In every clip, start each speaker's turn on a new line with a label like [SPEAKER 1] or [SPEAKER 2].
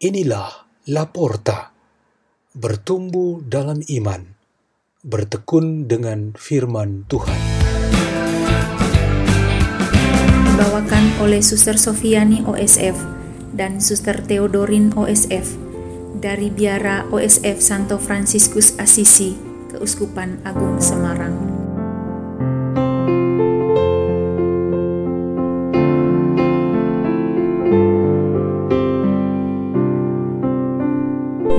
[SPEAKER 1] Inilah Laporta, bertumbuh dalam iman, bertekun dengan firman Tuhan.
[SPEAKER 2] Dibawakan oleh Suster Sofiani OSF dan Suster Theodorin OSF dari Biara OSF Santo Fransiskus Assisi, Keuskupan Agung Semarang.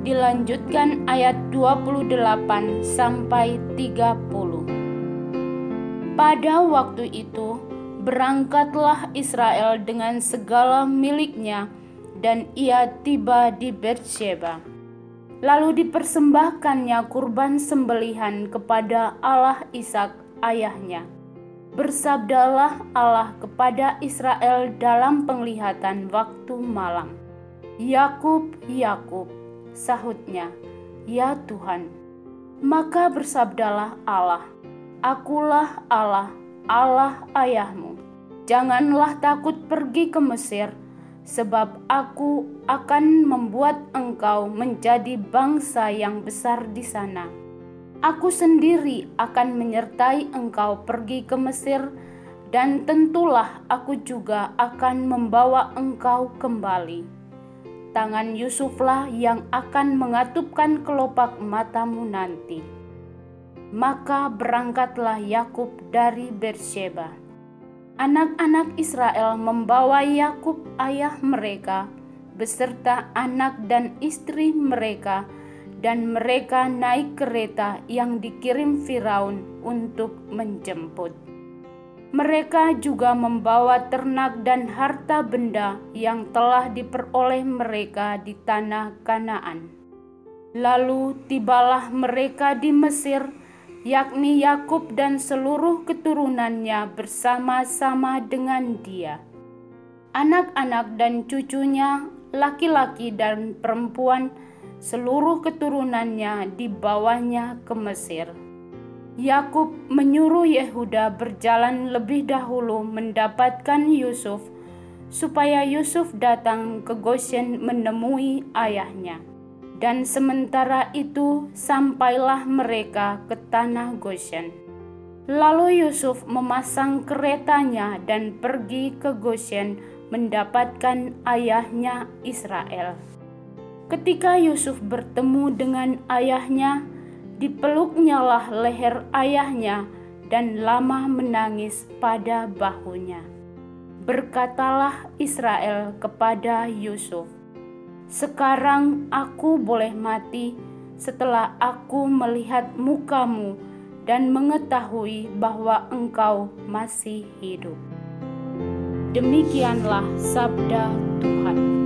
[SPEAKER 3] dilanjutkan ayat 28 sampai 30. Pada waktu itu, berangkatlah Israel dengan segala miliknya dan ia tiba di Beersheba. Lalu dipersembahkannya kurban sembelihan kepada Allah Ishak ayahnya. Bersabdalah Allah kepada Israel dalam penglihatan waktu malam. Yakub, Yakub, Sahutnya, "Ya Tuhan." Maka bersabdalah Allah, "Akulah Allah, Allah ayahmu. Janganlah takut pergi ke Mesir, sebab aku akan membuat engkau menjadi bangsa yang besar di sana. Aku sendiri akan menyertai engkau pergi ke Mesir, dan tentulah aku juga akan membawa engkau kembali." Tangan Yusuflah yang akan mengatupkan kelopak matamu nanti. Maka berangkatlah Yakub dari Beersheba. Anak-anak Israel membawa Yakub ayah mereka beserta anak dan istri mereka dan mereka naik kereta yang dikirim Firaun untuk menjemput. Mereka juga membawa ternak dan harta benda yang telah diperoleh mereka di tanah Kanaan. Lalu tibalah mereka di Mesir, yakni Yakub dan seluruh keturunannya bersama-sama dengan dia. Anak-anak dan cucunya, laki-laki dan perempuan, seluruh keturunannya dibawanya ke Mesir. Yakub menyuruh Yehuda berjalan lebih dahulu mendapatkan Yusuf, supaya Yusuf datang ke Goshen menemui ayahnya. Dan sementara itu sampailah mereka ke tanah Goshen. Lalu Yusuf memasang keretanya dan pergi ke Goshen mendapatkan ayahnya Israel. Ketika Yusuf bertemu dengan ayahnya, Dipeluknyalah leher ayahnya dan lama menangis pada bahunya. Berkatalah Israel kepada Yusuf, "Sekarang aku boleh mati setelah aku melihat mukamu dan mengetahui bahwa engkau masih hidup." Demikianlah sabda Tuhan.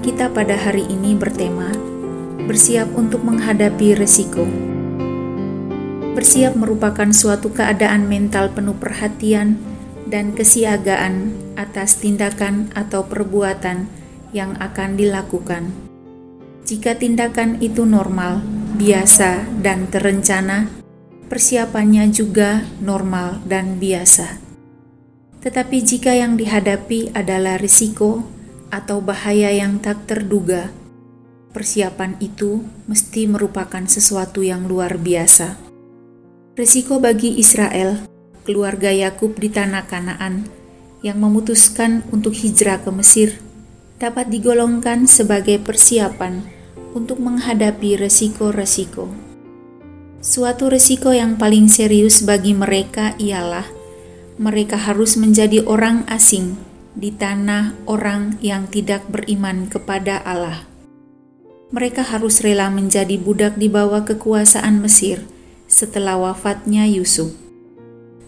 [SPEAKER 2] Kita pada hari ini bertema bersiap untuk menghadapi resiko. Bersiap merupakan suatu keadaan mental penuh perhatian dan kesiagaan atas tindakan atau perbuatan yang akan dilakukan. Jika tindakan itu normal, biasa, dan terencana, persiapannya juga normal dan biasa. Tetapi jika yang dihadapi adalah risiko, atau bahaya yang tak terduga, persiapan itu mesti merupakan sesuatu yang luar biasa. Resiko bagi Israel, keluarga Yakub di tanah Kanaan, yang memutuskan untuk hijrah ke Mesir, dapat digolongkan sebagai persiapan untuk menghadapi resiko-resiko. Suatu resiko yang paling serius bagi mereka ialah mereka harus menjadi orang asing di tanah orang yang tidak beriman kepada Allah. Mereka harus rela menjadi budak di bawah kekuasaan Mesir setelah wafatnya Yusuf.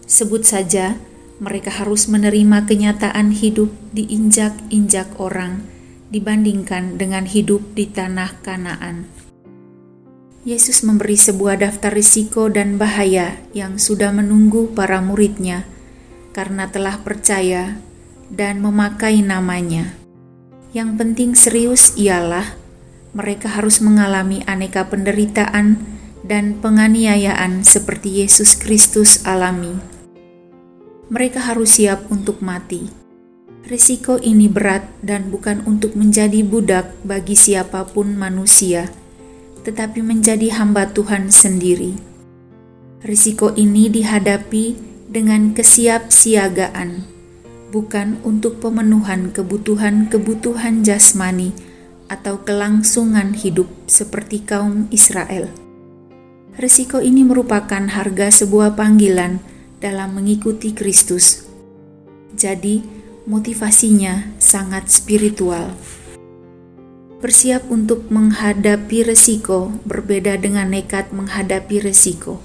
[SPEAKER 2] Sebut saja, mereka harus menerima kenyataan hidup diinjak-injak orang dibandingkan dengan hidup di tanah Kanaan. Yesus memberi sebuah daftar risiko dan bahaya yang sudah menunggu para muridnya karena telah percaya dan memakai namanya. Yang penting serius ialah mereka harus mengalami aneka penderitaan dan penganiayaan seperti Yesus Kristus alami. Mereka harus siap untuk mati. Risiko ini berat dan bukan untuk menjadi budak bagi siapa pun manusia, tetapi menjadi hamba Tuhan sendiri. Risiko ini dihadapi dengan kesiapsiagaan, bukan untuk pemenuhan kebutuhan-kebutuhan jasmani atau kelangsungan hidup seperti kaum Israel. Resiko ini merupakan harga sebuah panggilan dalam mengikuti Kristus. Jadi, motivasinya sangat spiritual. Bersiap untuk menghadapi resiko berbeda dengan nekat menghadapi resiko.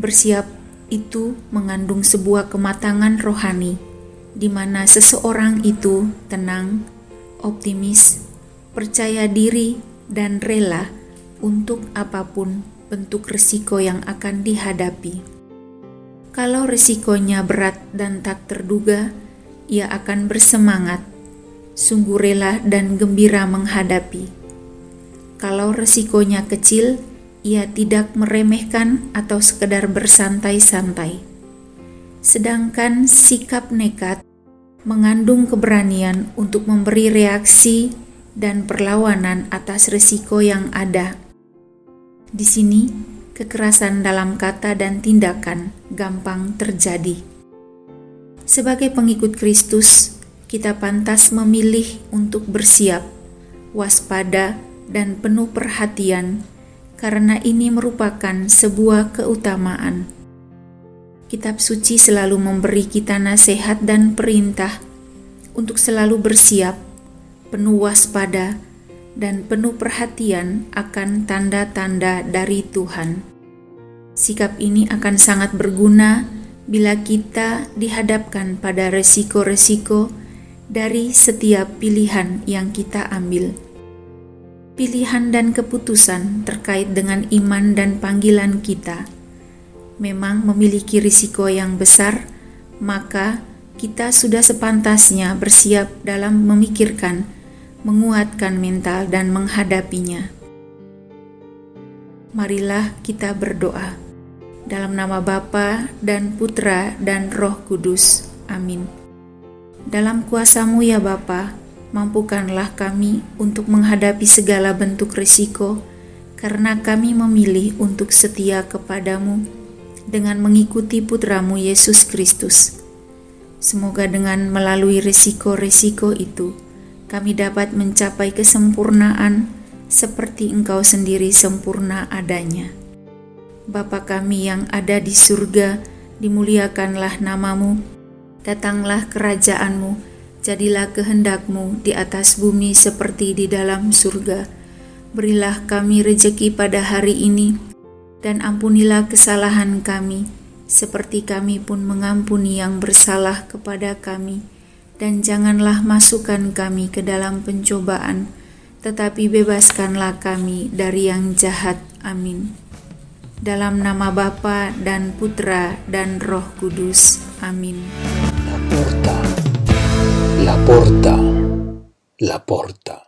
[SPEAKER 2] Bersiap itu mengandung sebuah kematangan rohani, di mana seseorang itu tenang, optimis, percaya diri, dan rela untuk apa pun bentuk risiko yang akan dihadapi. Kalau risikonya berat dan tak terduga, ia akan bersemangat, sungguh rela dan gembira menghadapi. Kalau risikonya kecil, ia tidak meremehkan atau sekedar bersantai-santai. Sedangkan sikap nekat mengandung keberanian untuk memberi reaksi dan perlawanan atas risiko yang ada. Di sini, kekerasan dalam kata dan tindakan gampang terjadi. Sebagai pengikut Kristus, kita pantas memilih untuk bersiap, waspada, dan penuh perhatian, karena ini merupakan sebuah keutamaan. Kitab suci selalu memberi kita nasihat dan perintah untuk selalu bersiap penuh waspada, dan penuh perhatian akan tanda-tanda dari Tuhan. Sikap ini akan sangat berguna bila kita dihadapkan pada resiko-resiko dari setiap pilihan yang kita ambil. Pilihan dan keputusan terkait dengan iman dan panggilan kita memang memiliki risiko yang besar, maka kita sudah sepantasnya bersiap dalam memikirkan menguatkan mental dan menghadapinya. Marilah kita berdoa dalam nama Bapa dan Putra dan Roh Kudus. Amin. Dalam kuasamu ya Bapa, mampukanlah kami untuk menghadapi segala bentuk risiko, karena kami memilih untuk setia kepadamu dengan mengikuti putramu Yesus Kristus. Semoga dengan melalui risiko-risiko itu, kami dapat mencapai kesempurnaan seperti Engkau sendiri sempurna adanya. Bapa kami yang ada di surga, dimuliakanlah namamu, datanglah kerajaanmu, jadilah kehendakmu di atas bumi seperti di dalam surga. Berilah kami rejeki pada hari ini, dan ampunilah kesalahan kami, seperti kami pun mengampuni yang bersalah kepada kami dan janganlah masukkan kami ke dalam pencobaan, tetapi bebaskanlah kami dari yang jahat. Amin. Dalam nama Bapa dan Putra dan Roh Kudus. Amin.
[SPEAKER 1] La porta, la porta, la porta.